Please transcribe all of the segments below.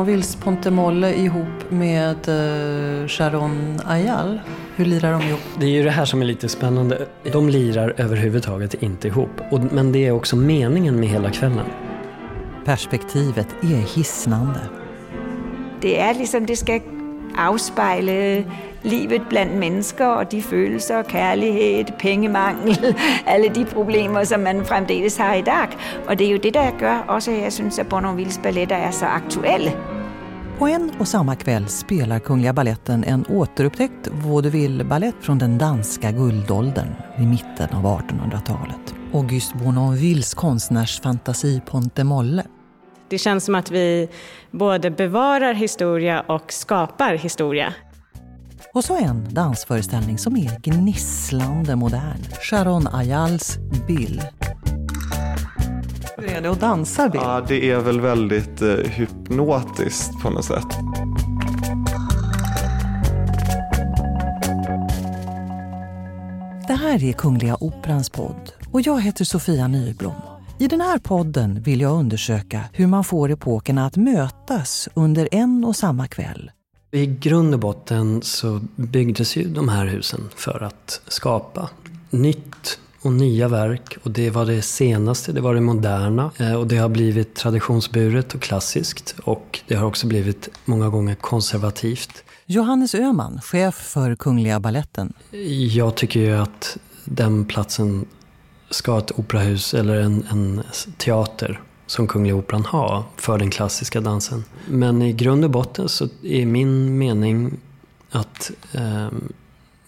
Bournonvilles Pontemolle ihop med uh, Sharon Ayal? Hur lirar de ihop? Det är ju det här som är lite spännande. De lirar överhuvudtaget inte ihop. men det är också meningen med hela kvällen. Perspektivet är hisnande. Det är liksom, det ska afspejle livet bland mennesker og de følelser, kærlighed, pengemangel, alle de problemer, som man fremdeles har i dag. Och det är ju det, der gør også, at jeg synes, at Bournonvilles balletter är så aktuella. På en och samma kväll spelar Kungliga Balletten en återupptäckt vaudeville-ballett från den danska guldåldern i mitten av 1800-talet. Auguste Bournonvilles konstnärsfantasi Pontemolle det känns som att vi både bevarar historia och skapar historia. Och så en dansföreställning som är gnisslande modern. Sharon Ayals Bill. Hur är det att dansa Bill? Ja, det är väl väldigt eh, hypnotiskt på något sätt. Det här är Kungliga Operans podd och jag heter Sofia Nyblom. I den här podden vill jag undersöka hur man får epokerna att mötas under en och samma kväll. I grund och botten så byggdes ju de här husen för att skapa nytt och nya verk. Och det var det senaste, det var det moderna. Eh, och det har blivit traditionsburet och klassiskt. Och det har också blivit många gånger konservativt. Johannes Öhman, chef för Kungliga Balletten. Jag tycker ju att den platsen ska ett operahus eller en, en teater som Kungliga Operan ha för den klassiska dansen. Men i grund och botten så är min mening att eh,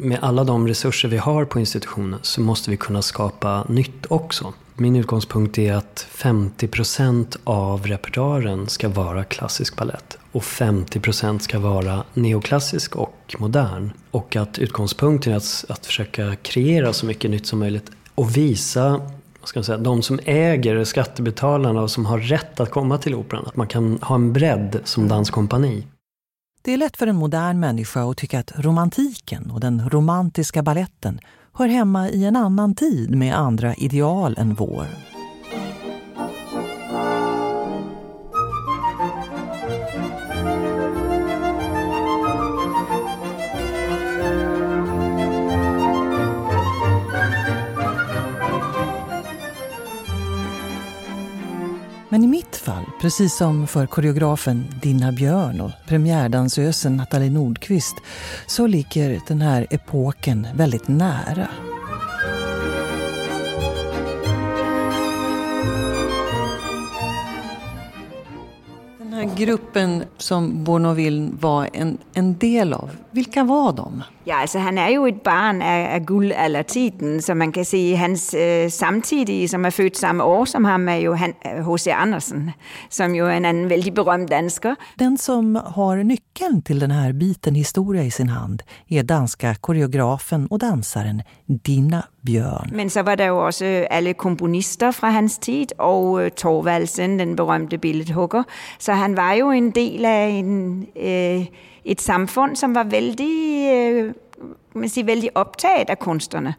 med alla de resurser vi har på institutionen så måste vi kunna skapa nytt också. Min utgångspunkt är att 50% av repertoaren ska vara klassisk ballett och 50% ska vara neoklassisk och modern. Och att utgångspunkten är att, att försöka kreera så mycket nytt som möjligt och visa vad ska man säga, de som äger skattebetalarna och som har rätt att komma till operan. Att man kan ha en bredd som danskompani. Det är lätt för en modern människa att tycka att romantiken och den romantiska balletten hör hemma i en annan tid med andra ideal än vår. Fall, precis som för koreografen Dinna Björn och premiärdansösen Nathalie Nordqvist, så ligger den här epoken väldigt nära. Gruppen som Bournonville var en, en del av, vilka var de? Ja, altså han er jo et barn af, af guldaldertiden, så man kan sige, hans øh, samtidige, som er født samme år som ham, er jo H.C. Andersen, som jo er en anden väldigt berömd dansker. Den som har nyckeln till den här biten historia i sin hand är danska koreografen och dansaren Dina Bjørn. Men så var der jo også alle komponister fra hans tid, og øh, Thorvaldsen, den berømte billedhugger. Så han var var jo en del af en... Øh, et samfund, som var vældig, øh, man siger, vældig optaget af kunstnerne,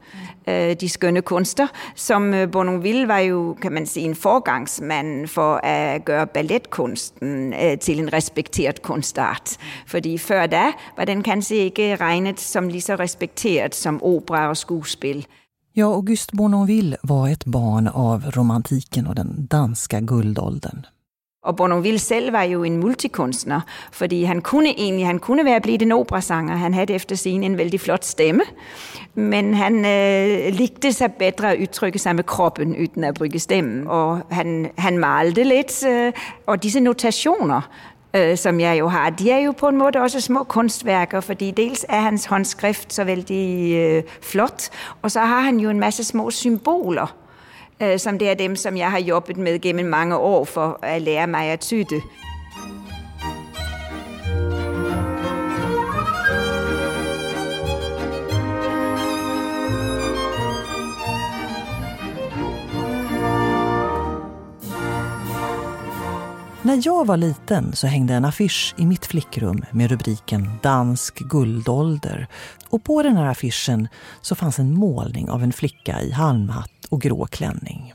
Øh, de skønne kunster, som øh, Bournonville var jo, kan man sige, en forgangsmand for at gøre balletkunsten øh, til en respekteret kunstart. Fordi før da var den kanskje ikke regnet som lige så respekteret som opera og skuespil. Ja, August Bournonville var ett barn av romantiken och den danska guldåldern. Og Bournonville selv var jo en multikunstner, fordi han kunne egentlig han kunne være blevet en operasanger. Han havde efter sin en vældig flot stemme, men han øh, likte sig bedre at udtrykke sig med kroppen, uden at bruge stemmen. Og han, han malte lidt, øh, og disse notationer, øh, som jeg jo har, de er jo på en måde også små kunstværker, fordi dels er hans håndskrift så vældig øh, flot, og så har han jo en masse små symboler, øh, som det er dem, som jeg har jobbet med gennem mange år for at lære mig at tyde. När jag var liten så hängde en affisch i mitt flickrum med rubriken Dansk guldålder. Och på den här affischen så fanns en målning av en flicka i halmhatt och grå klänning.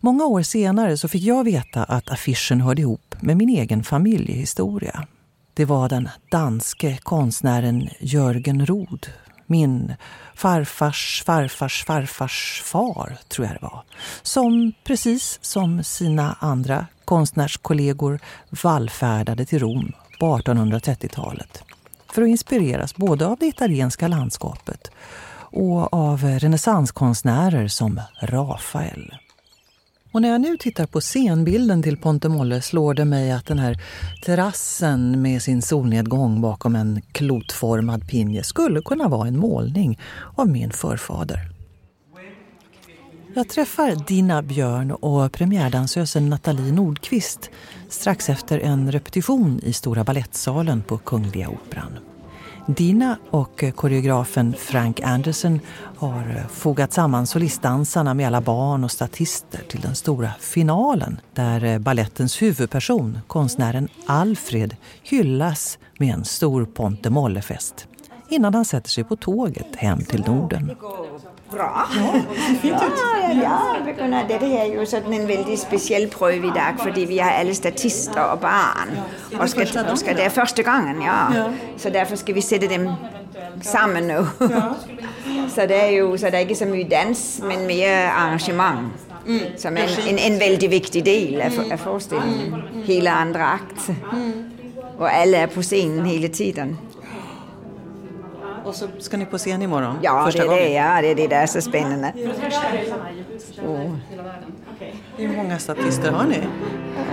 Många år senare så fick jag veta att affischen hörde ihop med min egen familjehistoria. Det var den danske konstnären Jörgen Rod, min farfars farfars farfars far, tror jag det var, som precis som sina andra konstnärskollegor vallfärdade till Rom på 1830-talet för att inspireras både av det italienska landskapet och av renässanskonstnärer som Rafael. Och när jag nu tittar på scenbilden till Ponte Molle slår det mig att den här terrassen med sin solnedgång bakom en klotformad pinje skulle kunna vara en målning av min förfader. Jag träffar Dina Björn och premiärdansösen Nathalie Nordqvist strax efter en repetition i Stora Ballettsalen på Kungliga Operan. Dina och eh, koreografen Frank Anderson har eh, fogat samman solistdansarna med alla barn och statister till den stora finalen där eh, ballettens huvudperson, konstnären Alfred, hyllas med en stor Ponte Molle-fest innan han sätter sig på tåget hem till Norden. Bra. Ja, ja, ja, det är ju sådan en väldigt speciell prøve i dag, vi har alla statister och barn. Och ska, och ska, det är första gången, ja. Så därför ska vi sätta dem samman nu. Så det är ju så det är inte så mycket dans, men mer arrangemang. Mm. Som en, en, en väldigt viktig del av, av föreställningen. Hela andra akt. Och alla är på scenen hela tiden. Och så ska ni på scen imorgon? Ja, första det är gången. det. Ja, det är det där så spännande. Oh. Hur många statister har ni?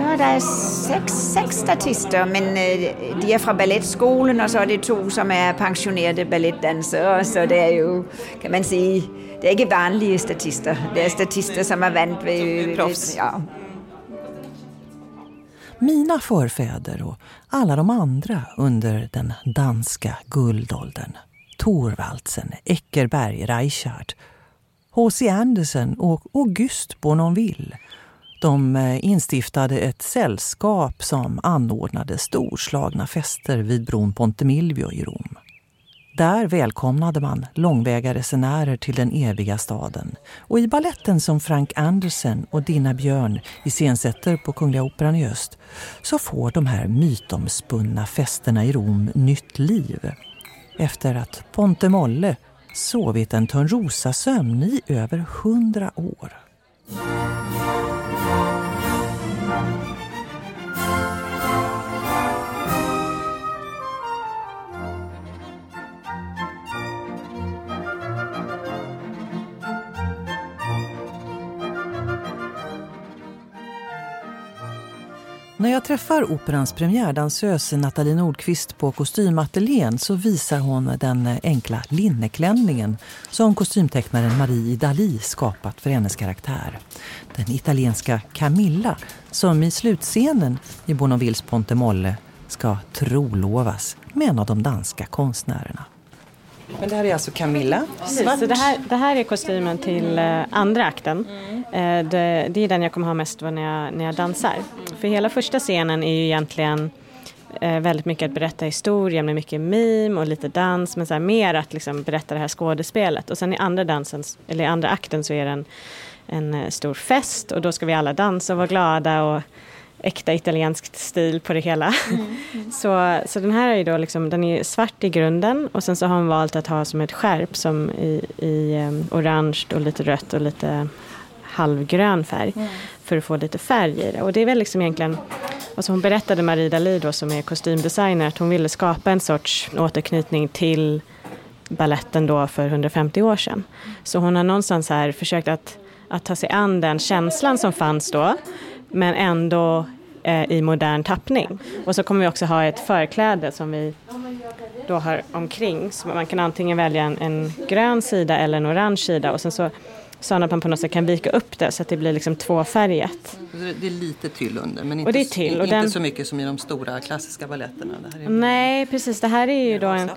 Ja, det är sex, sex statister, men eh, de är från balettskolan och så är det två som är pensionerade balettdansare. Så det är ju, kan man säga, det är inte vanliga statister. Det är statister som har vänt vid... Proffs. Ja. Mina förfäder och alla de andra under den danska guldåldern Thorvaldsen, Eckerberg, Reichard, H.C. Andersen och Auguste Bournonville. De eh, instiftade ett sällskap som anordnade storslagna fester vid bron Ponte Milvio i Rom. Där välkomnade man långväga resenärer till den eviga staden. Och i balletten som Frank Andersen och Dina Björn iscensätter på Kungliga Operan i Öst så får de här mytomspunna festerna i Rom nytt liv efter att Ponte Molle sovit en Törnrosasömn i över hundra år. När jag träffar operans premiärdansös Nathalie Nordqvist på kostymateljén så visar hon den enkla linneklänningen som kostymtecknaren Marie Dali skapat för hennes karaktär. Den italienska Camilla som i slutscenen i Bonnevilles Ponte Molle ska trolovas med en av de danska konstnärerna. Men det här är alltså Camilla. Precis, så det, här, det här är kostymen till eh, andra akten. Mm. Eh, det, det, är den jag kommer ha mest när jag, när jag dansar. Mm. För hela första scenen är ju egentligen eh, väldigt mycket att berätta historien med mycket mim och lite dans men så här, mer att liksom berätta det här skådespelet. Och sen i andra, dansen, eller andra akten så är det en, en stor fest och då ska vi alla dansa och vara glada och äkta italiensk stil på det hela. Mm, mm. så, så den här är ju då liksom, den är svart i grunden och sen så har hon valt att ha som ett skärp som i, i um, orange och lite rött och lite halvgrön färg mm. för att få lite färg i det. Och det är väl liksom egentligen Alltså hon berättade Marie Dali då som är kostymdesigner att hon ville skapa en sorts återknytning till balletten då för 150 år sedan. Så hon har någonstans här försökt att, att ta sig an den känslan som fanns då men ändå eh, i modern tappning. Och så kommer vi också ha ett förkläde som vi då har omkring. Så man kan antingen välja en, en grön sida eller en orange sida och sen så att man på något sätt kan vika upp det så att det blir liksom tvåfärgat. Det är lite tyll under men inte, och inte den... så mycket som i de stora klassiska balletterna. Nej precis, det här är ju då en...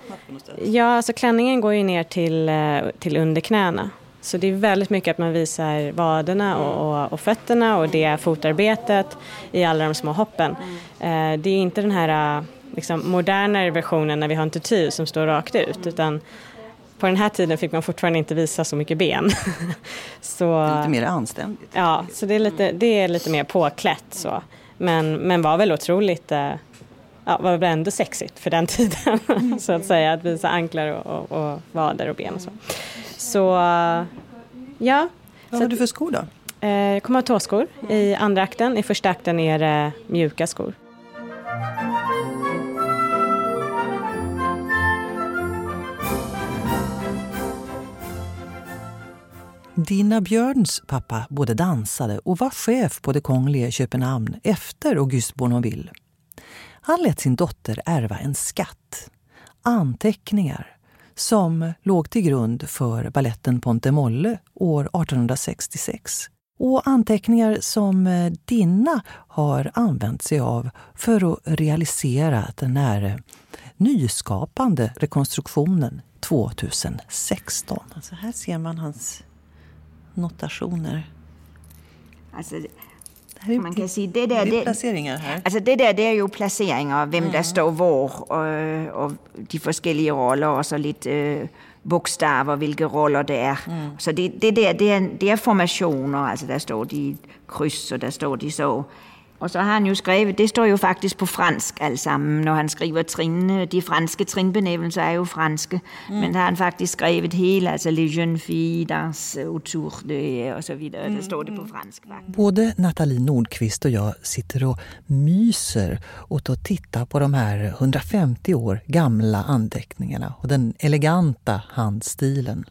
Ja, alltså klänningen går ju ner till, eh, till under knäna. Så det är väldigt mycket att man visar vaderna och, och, och fötterna och det fotarbetet i alla de små hoppen. Eh, det är inte den här liksom, modernare versionen när vi har en tutu som står rakt ut utan på den här tiden fick man fortfarande inte visa så mycket ben. så, lite mer anständigt. Ja, så det är lite, det är lite mer påklätt så. Men, men var väl otroligt, eh, ja, var väl ändå sexigt för den tiden så att säga, att visa anklar och, och, och vader och ben och så. Så ja. Vad har du för skor då? Eh, jag kommer ha tåskor i andra akten, i första akten är det mjuka skor. Dina Björns pappa både dansade och var chef på det Kongliga Köpenhamn efter Auguste Bournonville. Han lät sin dotter ärva en skatt. Anteckningar som låg till grund för balletten Ponte Molle år 1866. Och anteckningar som eh, Dinna har använt sig av för att realisera den här nyskapande rekonstruktionen 2016. Alltså här ser man hans notationer. Altså, man kan sige, det der... Det er placeringer her. Altså det der, det er jo placeringer, hvem mm. der står hvor, og, og de forskellige roller, og så lidt øh, bogstaver, hvilke roller det er. Mm. Så det, det der, det er, det er formationer, altså der står de kryds, og der står de så og så har han jo skrevet, det står jo faktisk på fransk alt sammen, når han skriver trinene. De franske trinbenævnelser er jo franske, mm. men der har han faktisk skrevet hele, altså Les jeunes filles dans autour de, och så vidare. Mm. Det står det på fransk. Faktisk. Både Nathalie Nordqvist och jag sitter och myser åt att titta på de här 150 år gamla anteckningarna och den eleganta handstilen.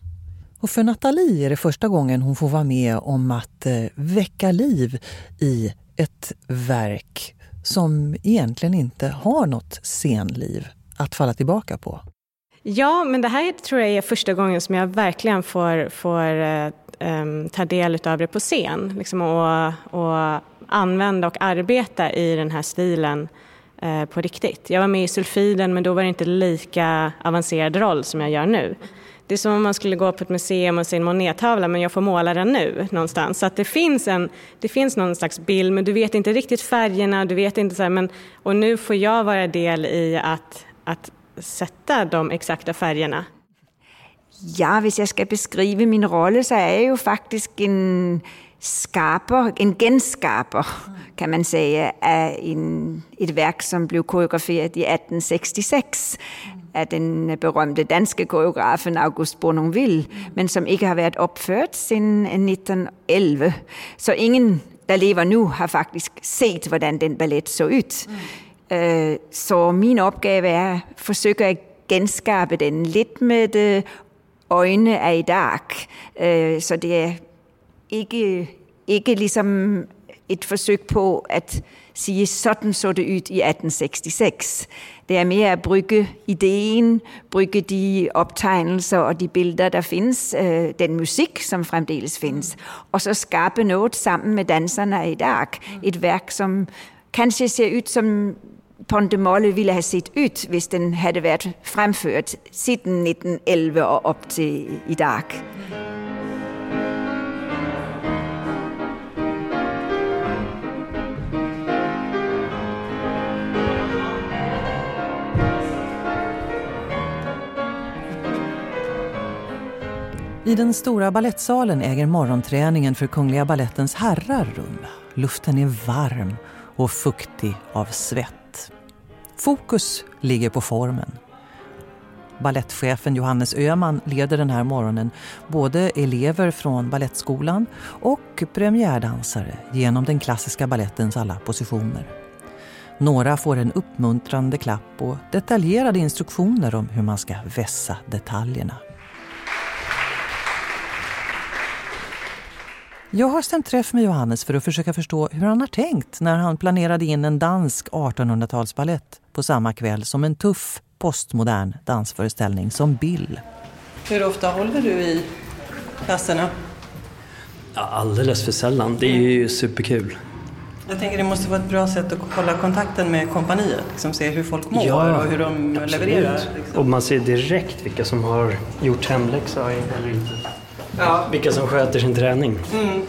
Och för Nathalie är det första gången hon får vara med om att eh, väcka liv i ett verk som egentligen inte har något scenliv att falla tillbaka på. Ja, men det här tror jag är första gången som jag verkligen får, får um, ta del av det på scen. Liksom, och, och använda och arbeta i den här stilen uh, på riktigt. Jag var med i Sulfiden men då var det inte lika avancerad roll som jag gör nu. Det är som om man skulle gå på ett museum och se en Monet-tavla men jag får måla den nu någonstans. Så att det finns, en, det finns någon slags bild men du vet inte riktigt färgerna, du vet inte så här, men, och nu får jag vara del i att, att sätta de exakta färgerna. Ja, hvis jeg skal beskrive min rolle, så er jeg jo faktisk en skaper, en genskaper, kan man säga, av en, ett verk som blev koreograferet i 1866 af den berømte danske koreografen August Bournonville, men som ikke har været opført siden 1911. Så ingen, der lever nu, har faktisk set, hvordan den ballet så ud. Mm. Så min opgave er at forsøge at genskabe den lidt med øjne af i dag. Øh, så det er ikke, ikke ligesom et forsøg på at sige, sådan så det ud i 1866. Det er mere at brygge ideen, brygge de optegnelser og de billeder, der findes, øh, den musik, som fremdeles findes, og så skabe noget sammen med danserne i dag. Et værk, som kanskje ser ud som Ponte Molle ville have set ud, hvis den havde været fremført siden 1911 og op til i dag. I den stora ballettsalen äger morgonträningen för Kungliga Ballettens herrar rum. Luften är varm och fuktig av svett. Fokus ligger på formen. Ballettchefen Johannes Öhman leder den här morgonen både elever från ballettskolan och premiärdansare genom den klassiska ballettens alla positioner. Några får en uppmuntrande klapp och detaljerade instruktioner om hur man ska vässa detaljerna. Jag har stämt träff med Johannes för att försöka förstå hur han har tänkt när han planerade in en dansk 1800-talsballett på samma kväll som en tuff postmodern dansföreställning som Bill. Hur ofta håller du i klasserna? Ja, alldeles för sällan. Det är ju superkul. Jag tänker det måste vara ett bra sätt att hålla kontakten med kompaniet, liksom se hur folk mår ja, och hur de absolut. levererar. Liksom. Och man ser direkt vilka som har gjort hemläxa eller inte. Ja. Vilka som sköter sin träning. Mm.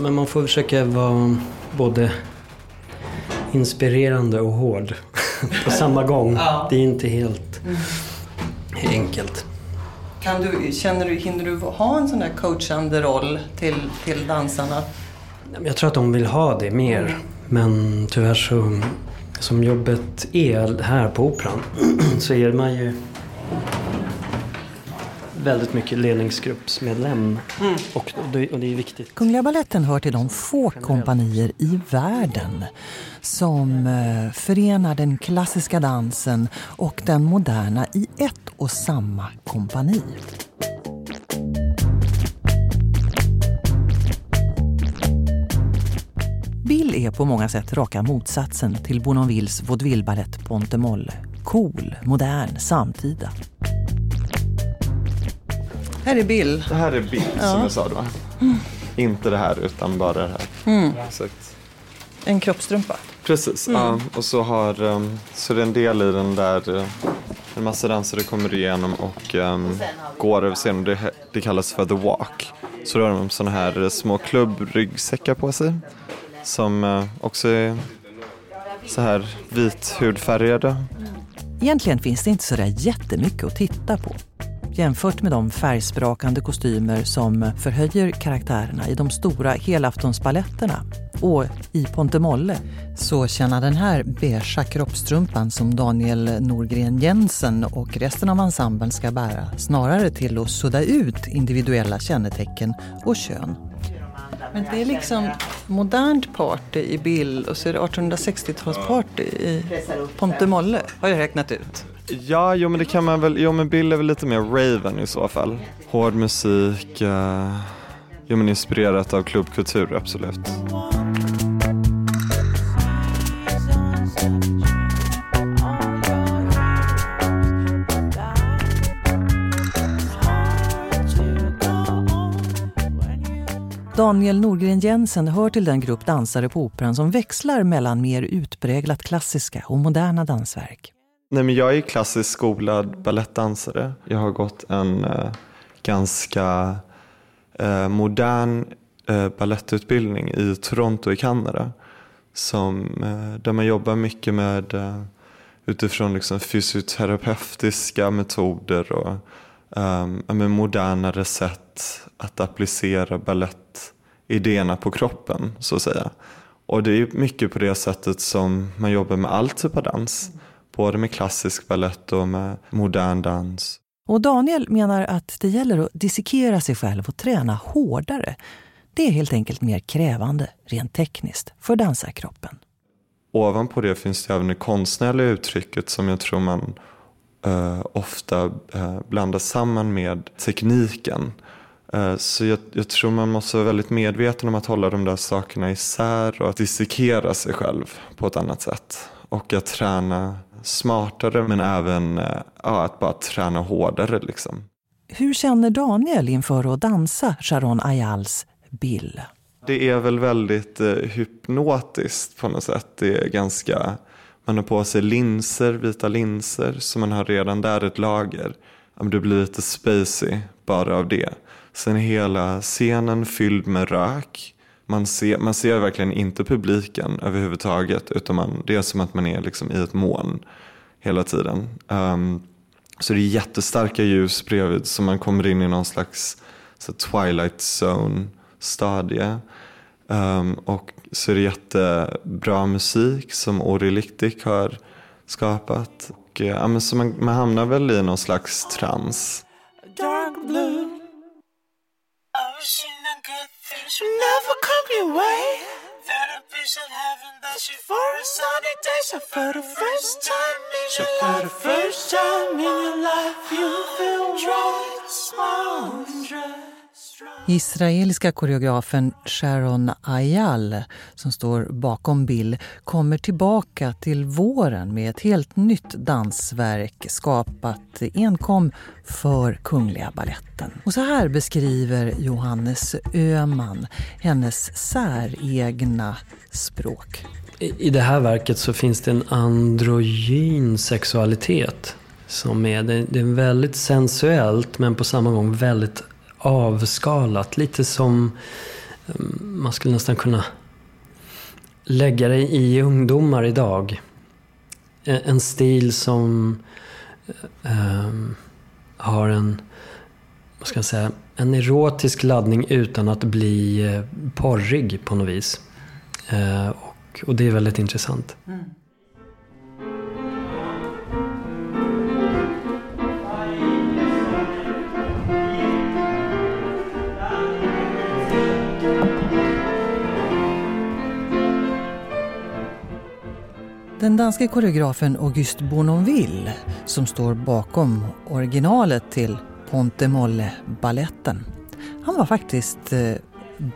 Men man får försöka vara både inspirerande och hård på samma gång. Ja. Det är inte helt mm. enkelt. Kan du, känner du, hinner du ha en sån där coachande roll till, till dansarna? Jag tror att de vill ha det mer. Men tyvärr så, som jobbet är här på Operan, så är man ju väldigt mycket ledningsgruppsmedlem. Mm. Och, det, och det är viktigt. Kungliga Balletten hör till de få kompanier i världen som eh, förenar den klassiska dansen och den moderna i ett och samma kompani. Bill är på många sätt raka motsatsen till Bournonvilles vaudevilleballett Ponte Molle. Cool, modern, samtida. Här är Bill. Det här är Bill ja. som jag sa då. Mm. Inte det här utan bara det här. Mm. Exakt. En kroppstrumpa. Precis, mm. ja. Och så, har, um, så det är en del i den där uh, en massa dansare kommer igenom och um, går över scenen. Det, det kallas för the walk. Så då har de sådana här små klubbryggsäckar på sig som uh, också är så här vithudfärgade. Egentligen finns det inte så där jättemycket att titta på jämfört med de färgsprakande kostymer som förhöjer karaktärerna i de stora helaftonsbaletterna och i Ponte Molle så känner den här beigea kroppstrumpan som Daniel Norgren Jensen och resten av ensemblen ska bära snarare till att sudda ut individuella kännetecken och kön. Men det är liksom modernt party i Bill och så är det 1860-talsparty i Ponte Molle, har jag räknat ut. Ja, jo men det kan man väl, jo men Bill är väl lite mer raven i så fall. Hård musik, uh, jo men inspirerat av klubbkultur absolut. Daniel Norgren Jensen hör till den grupp dansare på Operan som växlar mellan mer utpräglat klassiska och moderna dansverk. Nej, men jag är klassiskt skolad ballettdansare. Jag har gått en eh, ganska eh, modern eh, ballettutbildning i Toronto i Kanada. Som, eh, där man jobbar mycket med eh, utifrån liksom fysioterapeutiska eh, metoder och ehm, med modernare sätt att applicera ballettidéerna på kroppen så att säga. Och det är mycket på det sättet som man jobbar med all typ av dans. Både med klassisk ballett och med modern dans. Och Daniel menar att det gäller att dissekera sig själv och träna hårdare. Det är helt enkelt mer krävande, rent tekniskt, för dansarkroppen. Ovanpå det finns det även det konstnärliga uttrycket som jag tror man uh, ofta uh, blandar samman med tekniken. Uh, så jag, jag, tror man måste vara väldigt medveten om att hålla de där sakerna isär och att dissekera sig själv på ett annat sätt. Och att träna smartare men även ja, att bara träna hårdare. Liksom. Hur känner Daniel inför att dansa Sharon Ayals Bill? Det är väl väldigt eh, hypnotiskt på något sätt. Det är ganska man har på sig linser, vita linser, så man har redan där ett lager. Det blir lite spacey bara av det. Sen är hela scenen fylld med rök. Man ser, man ser verkligen inte publiken överhuvudtaget utan man, det är som att man är liksom i ett moln hela tiden. Um, så det är jättestarka ljus bredvid så man kommer in i någon slags så twilight zone stadie. Um, och så är det jättebra musik som Ori Liktik har skapat. Och, eh, ja, men så man, man hamnar väl i någon slags trans. Dark blue. She never come your way. That a piece of heaven that she for a sunny day. So for the first time in your life, for the first time in your life, you feel right, small and dry. Israeliska koreografen Sharon Ayal, som står bakom Bill, kommer tillbaka till våren med ett helt nytt dansverk skapat enkom för Kungliga Balletten. Och så här beskriver Johannes Öman hennes säregna språk. I det här verket så finns det en androgyn sexualitet som är, det är väldigt sensuellt men på samma gång väldigt avskalat. Lite som mm, man skulle nästan kunna lägga det i ungdomar idag. Eh, en stil som eh, har en, vad ska jag säga, en erotisk laddning utan att bli eh, porrig på något vis. Eh, och Och, och det är väldigt intressant. Mm. Den danske koreografen Auguste Bournonville som står bakom originalet till Ponte Molle-balletten. Han var faktiskt eh,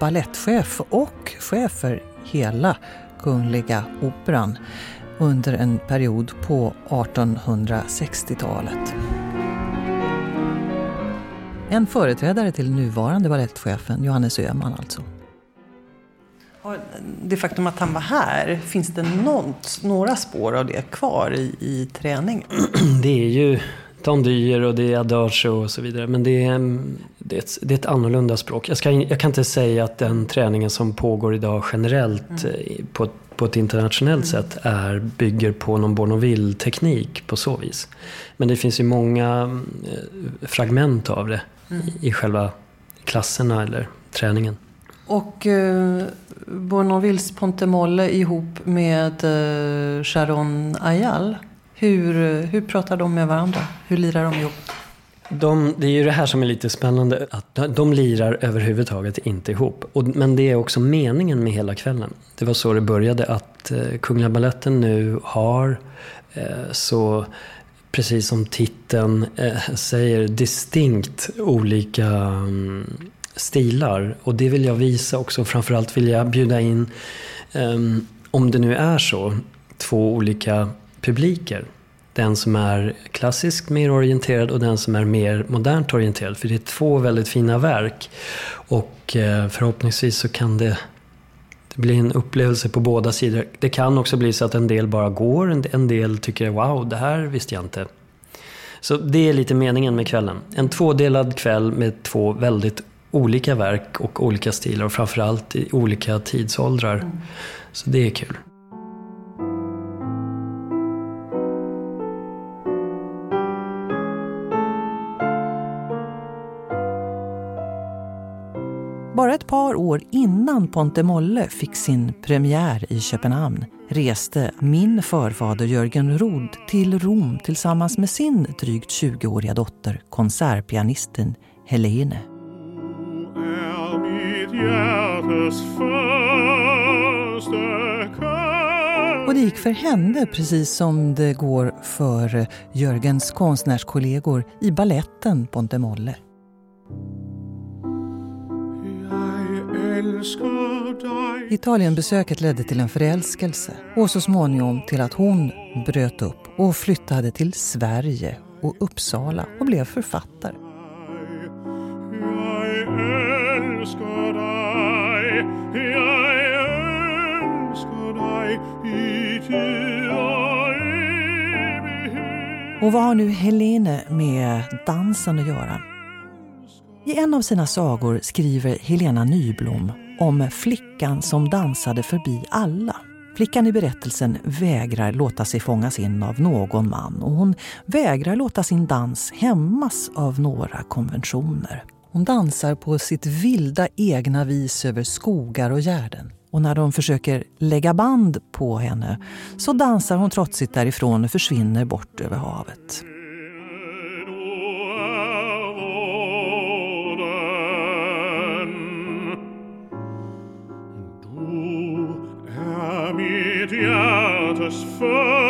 ballettchef och chef för hela Kungliga Operan under en period på 1860-talet. En företrädare till nuvarande ballettchefen Johannes Öhman alltså. Det faktum att han var här, finns det något, några spår av det kvar i, i träningen? Det är ju tondyer och det är adagio och så vidare. Men det är, det är, ett, det är ett annorlunda språk. Jag, ska, jag kan inte säga att den träningen som pågår idag generellt mm. Eh, på, på ett internationellt mm. sätt är, bygger på någon Bournonville-teknik på så vis. Men det finns ju många eh, fragment av det mm. i, i själva klasserna eller träningen. Och eh, Bournonvilles Pontemolle ihop med eh, Sharon Ayal. Hur, hur pratar de med varandra? Hur lirar de ihop? De, det är ju det här som är lite spännande, att de, lirar överhuvudtaget inte ihop. Och, men det är också meningen med hela kvällen. Det var så det började, att eh, Kungliga Balletten nu har eh, så, precis som titeln eh, säger, distinkt olika um, stilar. Och det vill jag visa också. Framförallt vill jag bjuda in, um, om det nu är så, två olika publiker. Den som är klassiskt mer orienterad och den som är mer modernt orienterad. För det är två väldigt fina verk. Och eh, förhoppningsvis så kan det, det bli en upplevelse på båda sidor. Det kan också bli så att en del bara går, en del tycker wow, det här visste jag inte. Så det är lite meningen med kvällen. En tvådelad kväll med två väldigt olika verk och olika stilar och framförallt i olika tidsåldrar. Mm. Så det är kul. Bara ett par år innan Ponte Molle fick sin premiär i Köpenhamn reste min förfader Jörgen Rod till Rom tillsammans med sin drygt 20-åriga dotter, konsertpianisten Helene. Och det gick för henne precis som det går för Jörgens konstnärskollegor i balletten Ponte Molle. Italienbesöket ledde till en förälskelse och så småningom till att hon bröt upp och flyttade till Sverige och Uppsala och blev författare. Och vad har nu Helene med dansen att göra? I en av sina sagor skriver Helena Nyblom om flickan som dansade förbi alla. Flickan i berättelsen vägrar låta sig fångas in av någon man och hon vägrar låta sin dans hämmas av några konventioner. Hon dansar på sitt vilda egna vis över skogar och gärden. Och när de försöker lägga band på henne så dansar hon trotsigt därifrån och försvinner bort över havet. Du är mitt hjärtas för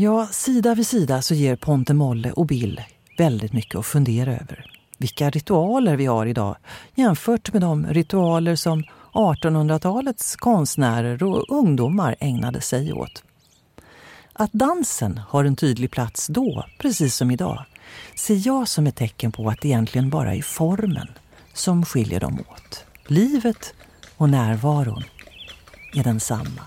Ja, sida vid sida så ger Ponte Molle och Bill väldigt mycket att fundera över. Vilka ritualer vi har idag jämfört med de ritualer som 1800-talets konstnärer och ungdomar ägnade sig åt. Att dansen har en tydlig plats då, precis som idag, ser jag som ett tecken på att det egentligen bara är formen som skiljer dem åt. Livet och närvaron är densamma.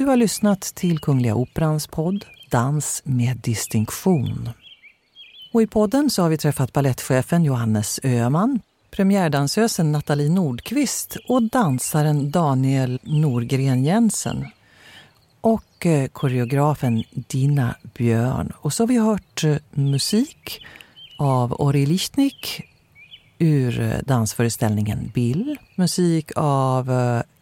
Du har lyssnat till Kungliga Operans podd Dans med distinktion. Och I podden så har vi träffat ballettchefen Johannes Öhman, premiärdansösen Nathalie Nordqvist och dansaren Daniel Norgren Jensen och eh, koreografen Dina Björn. Och så har vi hört eh, musik av Ori Lichtnik ur eh, dansföreställningen Bill. Musik av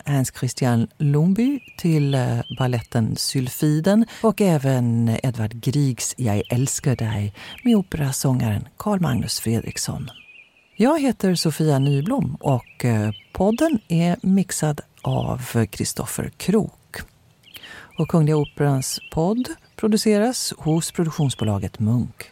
Hans Christian Lundby till eh, balletten Sylfiden och även Edvard Griegs Jag älskar dig med operasångaren Carl Magnus Fredriksson. Jag heter Sofia Nyblom och eh, podden är mixad av Kristoffer Krook. Och Kungliga Operans podd produceras hos produktionsbolaget Munk.